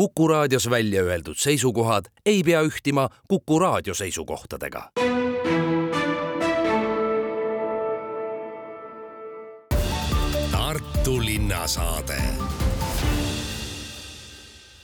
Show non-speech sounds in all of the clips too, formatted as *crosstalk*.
Kuku raadios välja öeldud seisukohad ei pea ühtima Kuku raadio seisukohtadega. Tartu linnasaade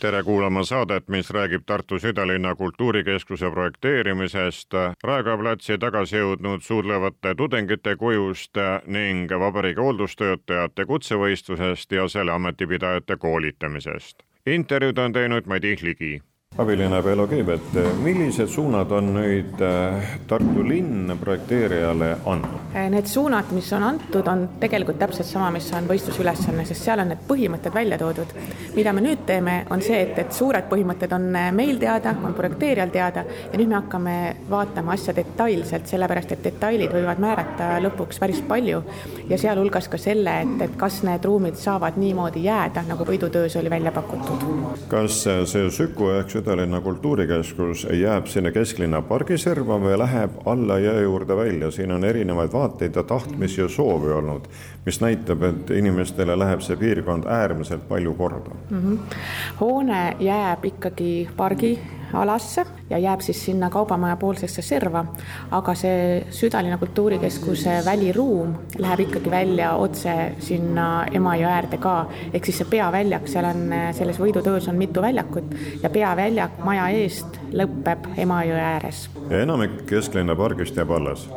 tere kuulama saadet, mis räägib Tartu südalinna kultuurikeskuse projekteerimisest, Raekoja platsi tagasi jõudnud suudlevate tudengite kujust ning vabariigi hooldustöötajate kutsevõistlusest ja selle ametipidajate koolitamisest. Intervjuud on teinud Madis Ligi abilinnapea Elo Keibet, millised suunad on nüüd äh, Tartu linn projekteerijale andnud? Äh, need suunad, mis on antud, on tegelikult täpselt sama, mis on võistlusülesanne, sest seal on need põhimõtted välja toodud. mida me nüüd teeme, on see, et, et suured põhimõtted on meil teada, on projekteerijal teada ja nüüd me hakkame vaatama asja detailselt, sellepärast et detailid võivad määrata lõpuks päris palju ja sealhulgas ka selle, et, et kas need ruumid saavad niimoodi jääda, nagu võidutöös oli välja pakutud. kas see Süku ehk Südalinna kultuurikeskus jääb sinna kesklinna pargiserva või läheb alla jõe juurde välja, siin on erinevaid vaateid ja tahtmisi ja soovi olnud, mis näitab, et inimestele läheb see piirkond äärmiselt palju korda mm. -hmm. hoone jääb ikkagi pargi alasse ja jääb siis sinna kaubamaja poolsesse serva, aga see Südalinna kultuurikeskuse väliruum läheb ikkagi välja otse sinna Emajõe äärde ka, ehk siis see peaväljak, seal on, selles võidutöös on mitu väljakut ja peaväljak maja eest lõpeb Emajõe ääres. ja enamik kesklinna pargist jääb alles?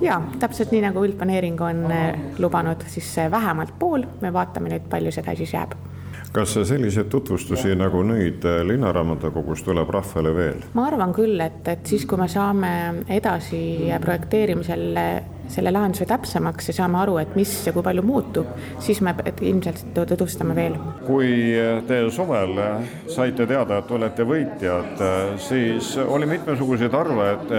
jaa, täpselt nii, nagu üldplaneering on eh, lubanud, siis vähemalt pool, me vaatame nüüd, palju seda siis jääb kas selliseid tutvustusi nagu nüüd äh, Linnaraamatukogus tuleb rahvale veel? ma arvan küll, et, et siis, kui me saame edasi projekteerimisel selle lahenduse täpsemaks ja saame aru, et mis ja kui palju muutub, siis me ilmselt tutvustame veel. kui te suvel saite teada, et olete võitjad, siis oli mitmesuguseid arve, et,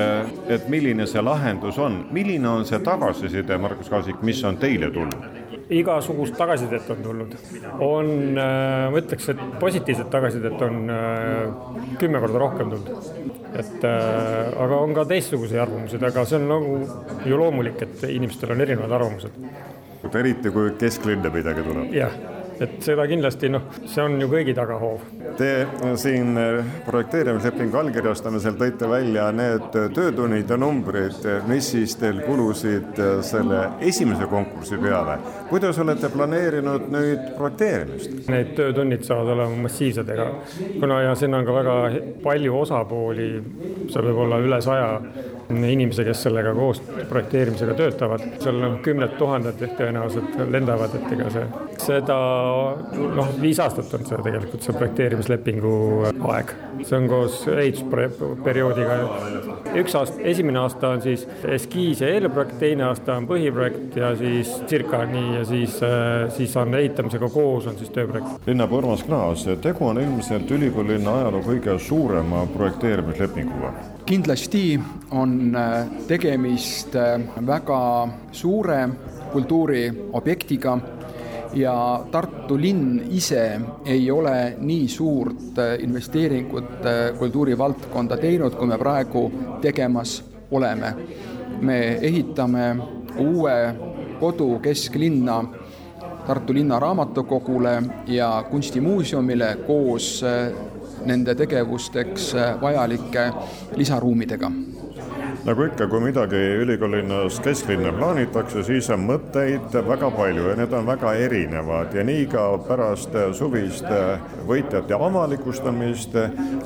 et milline see lahendus on, milline on see tagasiside, Margus Kaasik, mis on teile tulnud? Igasugust tagasisidet on tulnud. on, äh, ma ütleks, et positiivset tagasisidet on äh, kümme korda rohkem tulnud. et äh, aga on ka teistsuguseid arvamusi, aga see on nagu ju loomulik, et inimestel on erinevad arvamused. eriti kui kesklinna midagi tuleb. jah et seda kindlasti noh, see on ju kõigi tagahoov. Te siin projekteerimislepingu allkirjastamisel tõite välja need töötunnid ja numbrid, mis siis teil kulusid selle esimese konkursi peale. kuidas olete planeerinud nüüd projekteerimist? Need töötunnid saavad olema massiivsed, ega kuna ja siin on ka väga palju osapooli, seal võib olla üle saja inimese, kes sellega koos projekteerimisega töötavad, seal on kümned tuhanded tõenäoliselt lendavad, et ega see, seda noh, viis aastat on see tegelikult see projekteerimislepingu aeg. see on koos ehitusperioodiga. üks aasta, esimene aasta on siis eskiis ja eelprojekt, teine aasta on põhiprojekt ja siis circa nii ja siis, siis on ehitamisega koos on siis tööprojekt. linnapea Urmas Klaas, tegu on ilmselt ülikoolilinna ajaloo kõige suurema projekteerimislepinguga kindlasti on äh, tegemist äh, väga suure kultuuriobjektiga ja Tartu linn ise ei ole nii suurt äh, investeeringut kultuurivaldkonda teinud, kui me praegu tegemas oleme. me ehitame uue kodu kesklinna Tartu linna raamatukogule ja kunstimuuseumile koos nende tegevusteks vajalike lisaruumidega nagu ikka, kui midagi ülikoolilinnas kesklinna plaanitakse, siis on mõtteid väga palju ja need on väga erinevad ja nii ka pärast suvist võitjate avalikustamist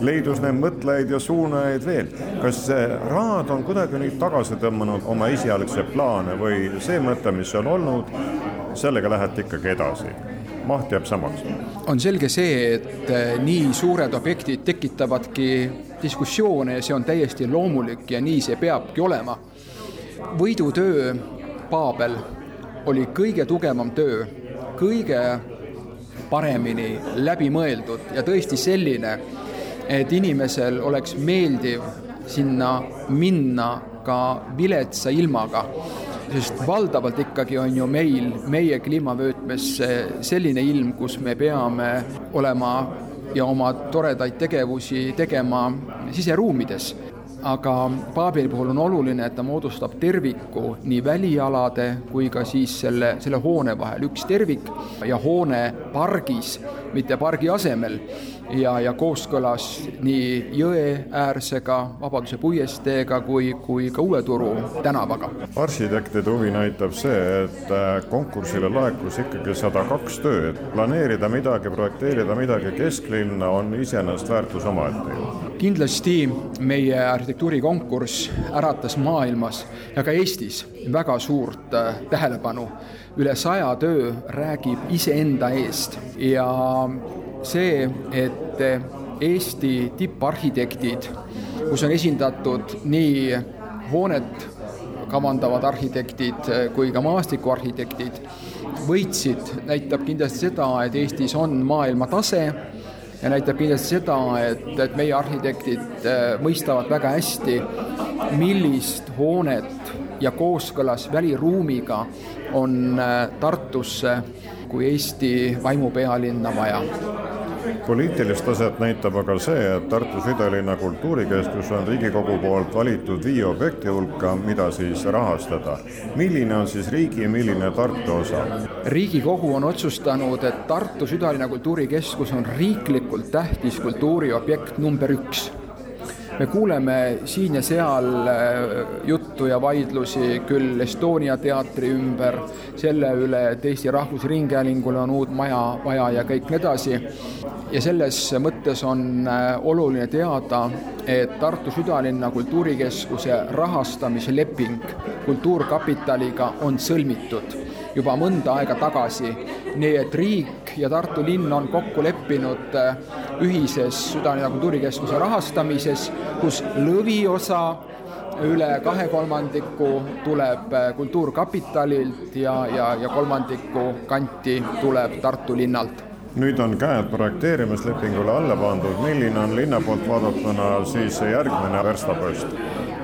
leidus neid mõtlejaid ja suunajaid veel. kas rahad on kuidagi nüüd tagasi tõmmanud oma esialgseid plaane või see mõte, mis on olnud, sellega lähete ikkagi edasi? maht jääb samaks. on selge see, et eh, nii suured objektid tekitavadki diskussioone ja see on täiesti loomulik ja nii see peabki olema. võidutöö Paabel oli kõige tugevam töö, kõige paremini läbimõeldud ja tõesti selline, et inimesel oleks meeldiv sinna minna ka viletsa ilmaga sest valdavalt ikkagi on ju meil, meie kliimavöötmes selline ilm, kus me peame olema ja oma toredaid tegevusi tegema siseruumides. Aga Paabeli puhul on oluline, et ta moodustab terviku nii välialade kui ka siis selle, selle hoone vahel, üks tervik ja hoone pargis, mitte pargi asemel ja, ja kooskõlas nii jõeäärsega, Vabaduse puiesteega kui, kui ka Uue Turu tänavaga. arhitektide huvi näitab see, et äh, konkursile laekus ikkagi sada kaks tööd. planeerida midagi, projekteerida midagi kesklinna on iseenesest väärtus omaette ju. kindlasti meie arhitektuurikonkurss äratas maailmas ja ka Eestis väga suurt äh, tähelepanu. üle saja töö räägib iseenda eest ja see, et Eesti tipparhitektid, kus on esindatud nii hoonet kavandavad arhitektid kui ka maastikuarhitektid, võitsid, näitab kindlasti seda, et Eestis on maailmatase ja näitab kindlasti seda, et, et meie arhitektid äh, mõistavad väga hästi, millist hoonet ja kooskõlas väliruumiga on Tartusse kui Eesti vaimupealinna vaja poliitilist taset näitab aga see, et Tartu südalinna kultuurikeskus on Riigikogu poolt valitud viie objekti hulka, mida siis rahastada. milline on siis riigi ja milline Tartu osa? riigikogu on otsustanud, et Tartu südalinna kultuurikeskus on riiklikult tähtis kultuuriobjekt number üks me kuuleme siin ja seal äh, juttu ja vaidlusi küll Estonia teatri ümber, selle üle, et Eesti Rahvusringhäälingule on uut maja vaja ja kõik nii edasi. ja selles mõttes on äh, oluline teada, et Tartu südalinna kultuurikeskuse rahastamisleping Kultuurkapitaliga on sõlmitud juba mõnda aega tagasi. nii et riik ja Tartu linn on kokku leppinud äh, ühises Südalinna kultuurikeskuse rahastamises, kus lõviosa üle kahe kolmandiku tuleb äh, Kultuurkapitalilt ja, ja, ja kolmandiku kanti tuleb Tartu linnalt nüüd on käed projekteerimislepingule alla pandud, milline on linna poolt vaadatuna siis järgmine verstapost?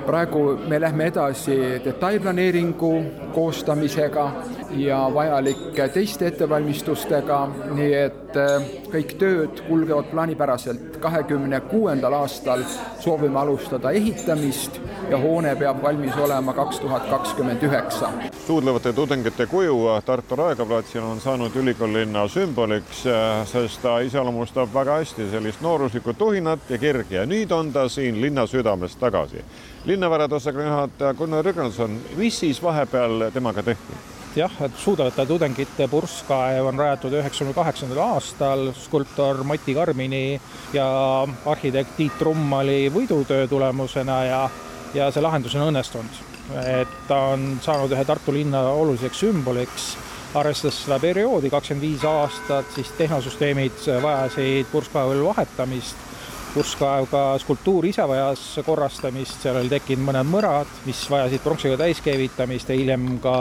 praegu me lähme edasi detailplaneeringu koostamisega ja vajalike teiste ettevalmistustega, nii et äh, kõik tööd kulgevad plaanipäraselt. kahekümne kuuendal aastal soovime alustada ehitamist ja hoone peab valmis olema kaks tuhat kakskümmend üheksa. suudlevate tudengite kuju Tartu Raekoja platsil on saanud ülikoolilinna sümboliks, äh, sest ta iseloomustab väga hästi sellist nooruslikku tuhinat ja kirgi ja nüüd on ta siin linna südames tagasi linnavarade osakonna juhataja Gunnar Rügnason, mis siis vahepeal temaga tehti? jah, et suudavate tudengite purskkaev on rajatud üheksakümne kaheksandal aastal skulptor Mati Karmini ja arhitekt Tiit Trummali võidutöö tulemusena ja, ja see lahendus on õnnestunud. et ta on saanud ühe Tartu linna oluliseks sümboliks, arvestades seda perioodi, kakskümmend viis aastat, siis tehnosüsteemid vajasid purskkaevul vahetamist purskkaev ka skulptuur ise vajas korrastamist, seal oli tekkinud mõned mõrad, mis vajasid pronksiga täiskeevitamist ja hiljem ka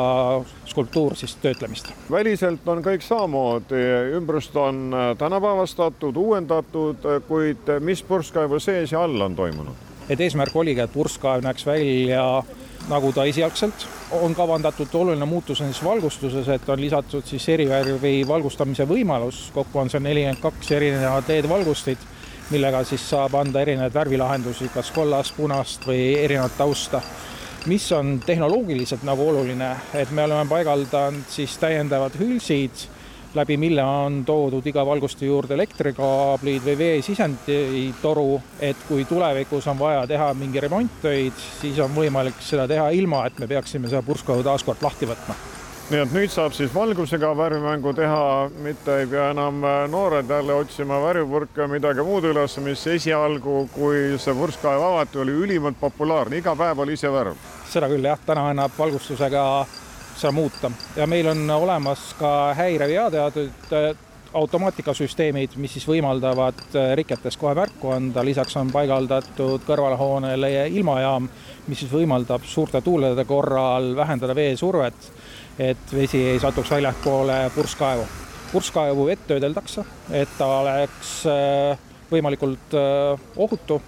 skulptuur siis töötlemist. väliselt on kõik samamoodi, ümbrust on tänapäevastatud, uuendatud, kuid mis purskkaevu sees ja all on toimunud? et eesmärk oligi, et purskkaev näeks välja nagu ta esialgselt on kavandatud, oluline muutus on siis valgustuses, et on lisatud siis erivärvi valgustamise võimalus, kokku on see nelikümmend kaks erinevat LED-valgustit millega siis saab anda erinevaid värvilahendusi, kas kollast, punast või erinevat tausta. mis on tehnoloogiliselt nagu oluline, et me oleme paigaldanud siis täiendavad hülsid, läbi mille on toodud iga valguste juurde elektrikaablid või veesisenditoru, et kui tulevikus on vaja teha mingi remonttöid, siis on võimalik seda teha ilma, et me peaksime seda purskkaevu taas kord lahti võtma nii et nüüd saab siis valgusega värvimängu teha, mitte ei pea enam äh, noored jälle otsima värvipurke midagi muud üles, mis esialgu, kui see purskkaev avati, oli ülimalt populaarne, iga päev oli ise värv. seda küll jah, täna annab valgustusega seda muuta. Ja meil on olemas ka häire veateadud äh, automaatikasüsteemid, mis siis võimaldavad äh, riketes kohe märku anda, lisaks on paigaldatud kõrvalhoonele ilmajaam, mis siis võimaldab suurte tuulede korral vähendada veesurvet et vesi ei satuks väljapoole purskkaevu. purskkaevu vett töödeldakse, et ta oleks äh, võimalikult äh, ohutu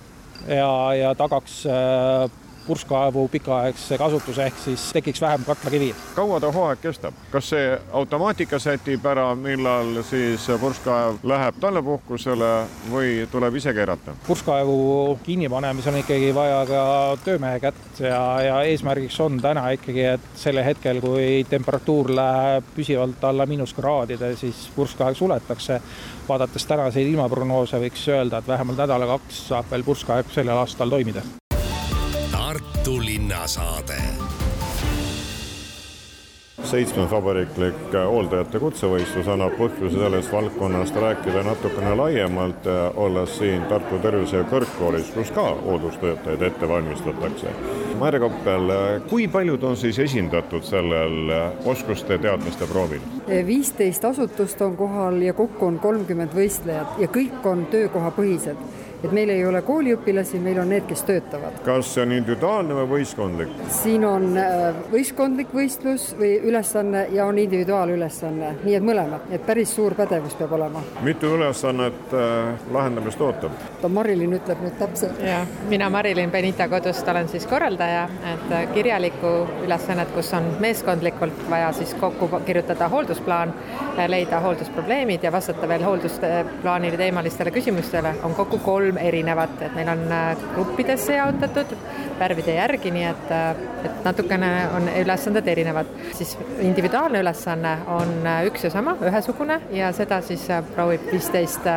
ja, ja tagaks äh, purskkaevu pikaaegse kasutuse, ehk siis tekiks vähem katlakivi. kaua ta hooaeg kestab, kas see automaatika sätib ära, millal siis purskkaev läheb talvepuhkusele või tuleb ise keerata? purskkaevu kinnipanemisel on ikkagi vaja ka töömehe kätt ja, ja eesmärgiks on täna ikkagi, et sellel hetkel, kui temperatuur läheb püsivalt alla miinuskraadide, siis purskkaev suletakse. vaadates tänaseid ilmaprognoose, võiks öelda, et vähemalt nädala-kaks saab veel purskkaev sellel aastal toimida. Linnasaade seitsmes vabariiklik hooldajate kutsevõistlus annab põhjuse sellest valdkonnast rääkida natukene laiemalt, olles siin Tartu Tervise Kõrgkoolis, kus ka hooldustöötajaid ette valmistatakse. Maire Koppel, kui paljud on siis esindatud sellel oskuste-teadmiste proovil? viisteist asutust on kohal ja kokku on kolmkümmend võistlejat ja kõik on töökohapõhised et meil ei ole kooliõpilasi, meil on need, kes töötavad. kas see on individuaalne või võistkondlik? siin on äh, võistkondlik võistlus või ülesanne ja on individuaalülesanne, nii et mõlemad, et päris suur pädevus peab olema. mitu ülesannet äh, lahendamist ootab? Marilyn ütleb nüüd täpselt. jah, mina Marilyn Benita kodust olen siis korraldaja, et äh, kirjalikku ülesannet, kus on meeskondlikult vaja siis kokku kirjutada hooldusplaan, leida hooldusprobleemid ja vastata veel hooldusplaanile teemalistele küsimustele, on kokku kolm kolm erinevat, et meil on äh, gruppidesse jaotatud värvide järgi, nii et, äh, et natukene on ülesanded erinevad. siis individuaalne ülesanne on äh, üks ja sama, ühesugune ja seda siis proovib viisteist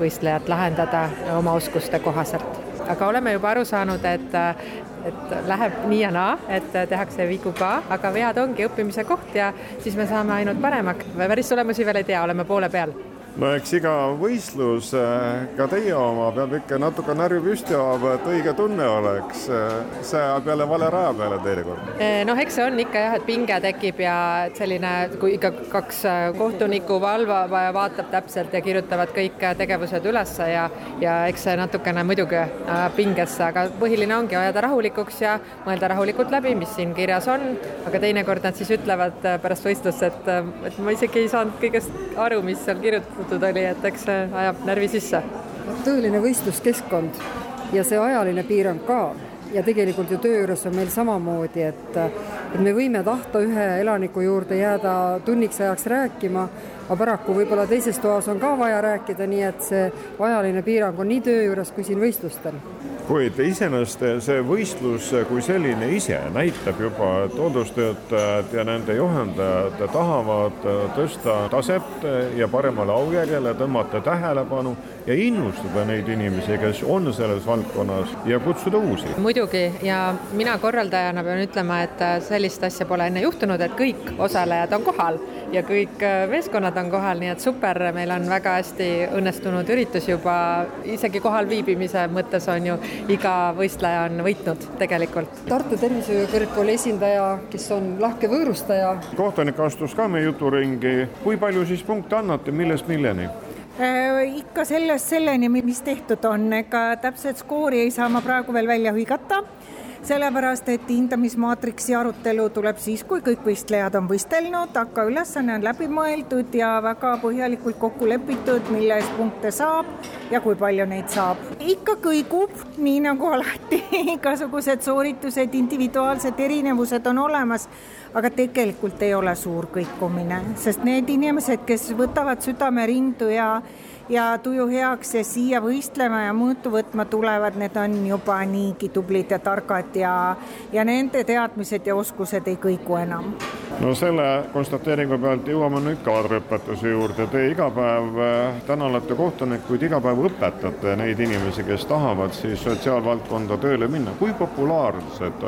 võistlejat lahendada oma oskuste kohaselt. aga oleme juba aru saanud, et et läheb nii ja naa, et tehakse vigu ka, aga vead ongi õppimise koht ja siis me saame ainult paremaks. päris tulemusi veel ei tea, oleme poole peal no eks iga võistlus, äh, ka teie oma, peab ikka natuke närvi püsti ajama, et õige tunne oleks. Äh, see ajab jälle vale raja peale teinekord. Äh, noh, eks see on ikka jah, et pinge tekib ja selline, kui ikka kaks kohtunikku valvab, vaatab täpselt ja kirjutavad kõik tegevused ülesse ja, ja eks see natukene muidugi pingesse, aga põhiline ongi ajada rahulikuks ja mõelda rahulikult läbi, mis siin kirjas on, aga teinekord nad siis ütlevad pärast võistlust, et, et ma isegi ei saanud kõigest aru, mis seal kirjutatud pakutud oli, et eks see ajab närvi sisse. tõeline võistluskeskkond ja see ajaline piirang ka ja tegelikult ju töö juures on meil samamoodi, et, et me võime tahta ühe elaniku juurde jääda tunniks ajaks rääkima, aga paraku võib-olla teises toas on ka vaja rääkida, nii et see ajaline piirang on nii töö juures kui siin võistlustel kuid iseenesest see võistlus kui selline ise näitab juba, et hooldustöötajad ja nende juhendajad tahavad tõsta taset ja paremale aujärjele, tõmmata tähelepanu ja innustada neid inimesi, kes on selles valdkonnas ja kutsuda uusi. muidugi ja mina korraldajana pean ütlema, et sellist asja pole enne juhtunud, et kõik osalejad on kohal ja kõik meeskonnad on kohal, nii et super, meil on väga hästi õnnestunud üritus juba, isegi kohalviibimise mõttes on ju iga võistleja on võitnud tegelikult. Tartu Tervishoiu Kõrgkooli esindaja, kes on lahke võõrustaja. kohtunik astus ka meie juturingi, kui palju siis punkte annate, millest milleni? Äh, ikka sellest selleni, mis tehtud on, ega täpset skoori ei saa ma praegu veel välja hõigata sellepärast et hindamismaatriksi arutelu tuleb siis, kui kõik võistlejad on võistelnud, aga ülesanne on läbi mõeldud ja väga põhjalikult kokku lepitud, mille eest punkte saab ja kui palju neid saab. ikka kõigub, nii nagu alati *laughs* igasugused sooritused, individuaalsed erinevused on olemas, aga tegelikult ei ole suur kõikumine, sest need inimesed, kes võtavad südamerindu ja ja tuju heaks ja siia võistlema ja mõõtu võtma tulevad, need on juba niigi tublid ja targad ja, ja nende teadmised ja oskused ei kõigu enam no selle konstateeringu pealt jõuame nüüd kaadriõpetuse juurde. Te iga päev, äh, täna olete kohtunik, kuid iga päev õpetate neid inimesi, kes tahavad siis sotsiaalvaldkonda tööle minna. kui populaarsed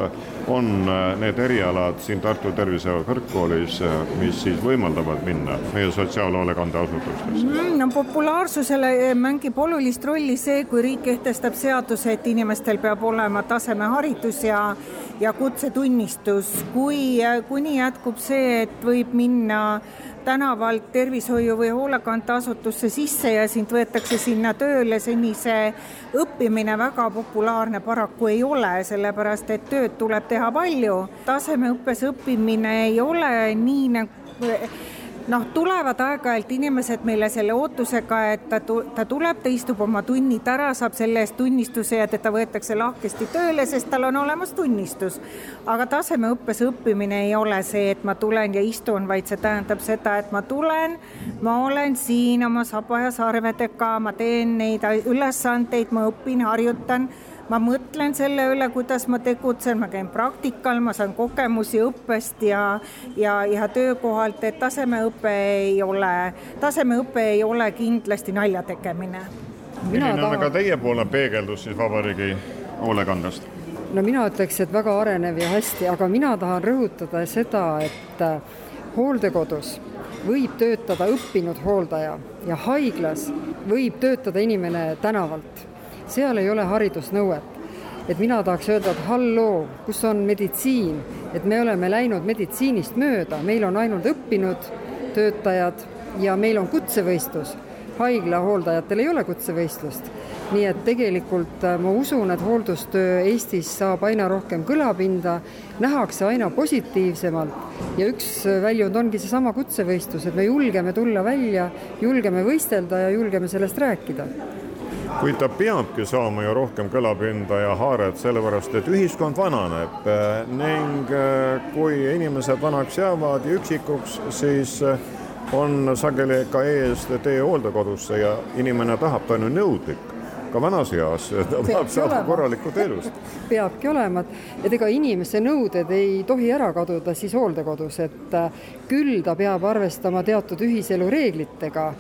on äh, need erialad siin Tartu Tervise Kõrgkoolis, äh, mis siis võimaldavad minna meie sotsiaalhoolekandeasutustesse mm,? no populaarsusele mängib olulist rolli see, kui riik kehtestab seaduse, et inimestel peab olema tasemeharidus ja ja kutsetunnistus, kui, kuni jätkub see, et võib minna tänavalt tervishoiu või hoolekandeasutusse sisse ja sind võetakse sinna tööle, seni see õppimine väga populaarne paraku ei ole, sellepärast et tööd tuleb teha palju. tasemeõppes õppimine ei ole nii nagu noh, tulevad aeg-ajalt inimesed meile selle ootusega, et ta, ta tuleb, ta istub oma tunnid ära, saab selle eest tunnistuse ja teda võetakse lahkesti tööle, sest tal on olemas tunnistus. aga tasemeõppes õppimine ei ole see, et ma tulen ja istun, vaid see tähendab seda, et ma tulen, ma olen siin oma saba ja sarvedega, ma teen neid ülesandeid, ma õpin, harjutan ma mõtlen selle üle, kuidas ma tegutsen, ma käin praktikal, ma saan kogemusi õppest ja, ja, ja töökohalt, et tasemeõpe ei ole, tasemeõpe ei ole kindlasti nalja tegemine. milline on aga teiepoolne peegeldus siis vabariigi hoolekandest? no mina ütleks, et väga arenev ja hästi, aga mina tahan rõhutada seda, et äh, hooldekodus võib töötada õppinud hooldaja ja haiglas võib töötada inimene tänavalt seal ei ole haridusnõuet. et mina tahaks öelda, et halloo, kus on meditsiin, et me oleme läinud meditsiinist mööda, meil on ainult õppinud töötajad ja meil on kutsevõistlus. haigla hooldajatel ei ole kutsevõistlust. nii et tegelikult äh, ma usun, et hooldustöö Eestis saab aina rohkem kõlapinda, nähakse aina positiivsemalt ja üks äh, väljund ongi seesama kutsevõistlus, et me julgeme tulla välja, julgeme võistelda ja julgeme sellest rääkida kuid ta peabki saama ju rohkem kõlapinda ja haaret, sellepärast et ühiskond vananeb eh, ning eh, kui inimesed vanaks jäävad ja üksikuks, siis eh, on sageli ka ees tee hooldekodusse ja inimene tahab, ta on ju nõudlik. Ka vanas eas, ta tahab saada korralikku teenust. *laughs* peabki olema, et ega inimese nõuded ei tohi ära kaduda siis hooldekodus, et küll ta peab arvestama teatud ühiselu reeglitega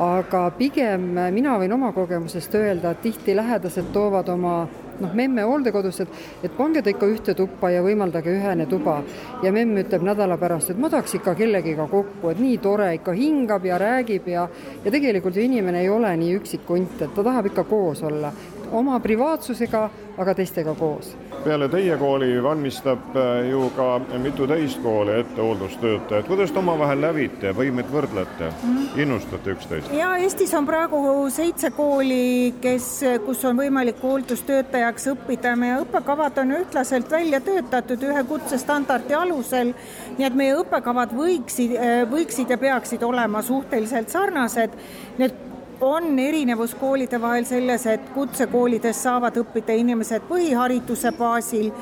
aga pigem mina võin oma kogemusest öelda, et tihti lähedased toovad oma noh, memme hooldekodusse, et, et pange ta ikka ühte tuppa ja võimaldage ühene tuba. ja memm ütleb nädala pärast, et ma tahaks ikka kellegiga kokku, et nii tore, ikka hingab ja räägib ja ja tegelikult ju inimene ei ole nii üksik hunt, et ta tahab ikka koos olla, oma privaatsusega, aga teistega koos. Peale teie kooli valmistab äh, ju ka mitu teist kooli ette hooldustöötajad, kuidas te omavahel lävite, võimeid võrdlete? Mm, -hmm. innustate üksteist? ja Eestis on praegu seitse kooli, kes, kus on võimalik hooldustöötajaks õppida, meie õppekavad on ühtlaselt välja töötatud ühe kutsestandardi alusel, nii et meie õppekavad võiksid, võiksid ja peaksid olema suhteliselt sarnased, need on erinevus koolide vahel selles, et kutsekoolides saavad õppida inimesed põhihariduse baasil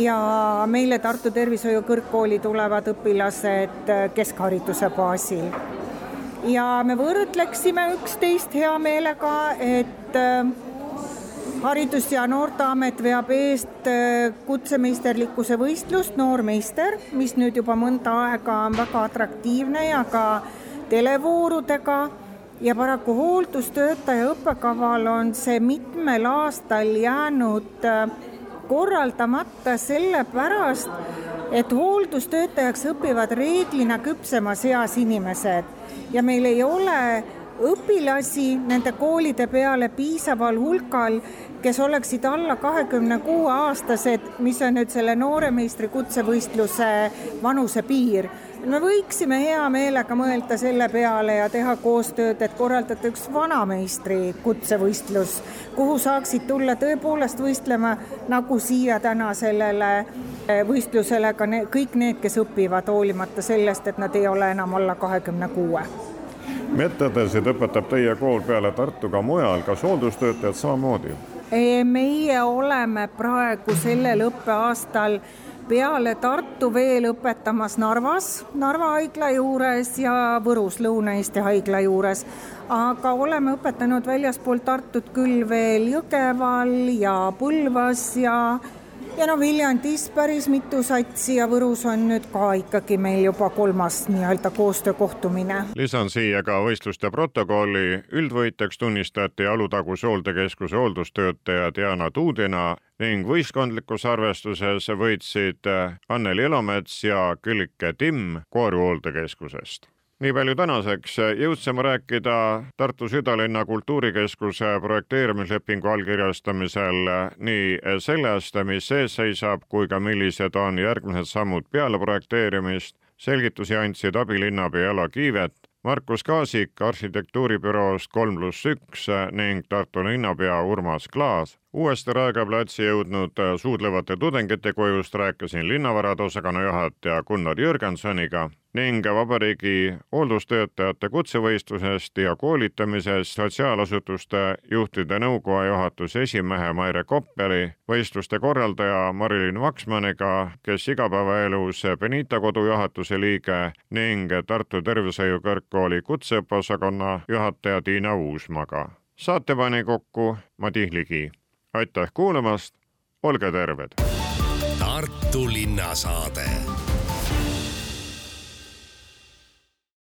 ja meile Tartu Tervishoiu Kõrgkooli tulevad õpilased keskhariduse baasil. ja me võrdleksime üksteist hea meelega, et äh, haridus- ja Noorteamet veab eest äh, kutsemeisterlikkuse võistlust Noormeister, mis nüüd juba mõnda aega on väga atraktiivne ja ka televoorudega ja paraku hooldustöötaja õppekaval on see mitmel aastal jäänud äh, korraldamata sellepärast, et hooldustöötajaks õpivad reeglina küpsemas eas inimesed. Ja meil ei ole õpilasi nende koolide peale piisaval hulgal, kes oleksid alla kahekümne kuue aastased, mis on nüüd selle nooremeistri kutsevõistluse vanusepiir me võiksime hea meelega mõelda selle peale ja teha koostööd, et korraldada üks vanameistri kutsevõistlus, kuhu saaksid tulla tõepoolest võistlema, nagu siia täna sellele eh, võistlusele ka ne, kõik need, kes õpivad, hoolimata sellest, et nad ei ole enam alla kahekümne kuue medõdesid õpetab teie kool peale Tartu ka mujal, kas hooldustöötajad samamoodi? meie oleme praegu sellel õppeaastal peale Tartu veel õpetamas Narvas, Narva haigla juures ja Võrus Lõuna-Eesti haigla juures. aga oleme õpetanud väljaspool Tartut küll veel Jõgeval ja Põlvas ja ja no Viljandis päris mitu satsi ja Võrus on nüüd ka ikkagi meil juba kolmas nii-öelda koostöökohtumine. lisan siia ka võistluste protokolli. üldvõitjaks tunnistati Alutaguse hooldekeskuse hooldustöötaja Diana Tuudina ning võistkondlikus arvestuses võitsid Anneli Elomets ja Küllike Timm Koori hooldekeskusest nii palju tänaseks, jõudsime rääkida Tartu südalinna kultuurikeskuse projekteerimislepingu allkirjastamisel nii sellest, mis ees seisab, kui ka millised on järgmised sammud peale projekteerimist. selgitusi andsid abilinnapea Elo Kiivet, Markus Kaasik arhitektuuribüroost kolm pluss üks ning Tartu linnapea Urmas Klaas uuesti Raekoja platsi jõudnud suudlevate tudengite kojust rääkisin linnavarade osakonna juhataja Gunnar Jürgensoniga ning vabariigi hooldustöötajate kutsevõistlusest ja koolitamisest sotsiaalasutuste juhtide nõukoja juhatuse esimehe Maire Koppeli, võistluste korraldaja Marilyn Vaksmaniga, kes igapäevaelus Benita kodu juhatuse liige ning Tartu Tervishoiu Kõrgkooli kutseõppeosakonna juhataja Tiina Uusmaga. saate pani kokku Madis Ligi aitäh kuulamast, olge terved. Tartu linnasaade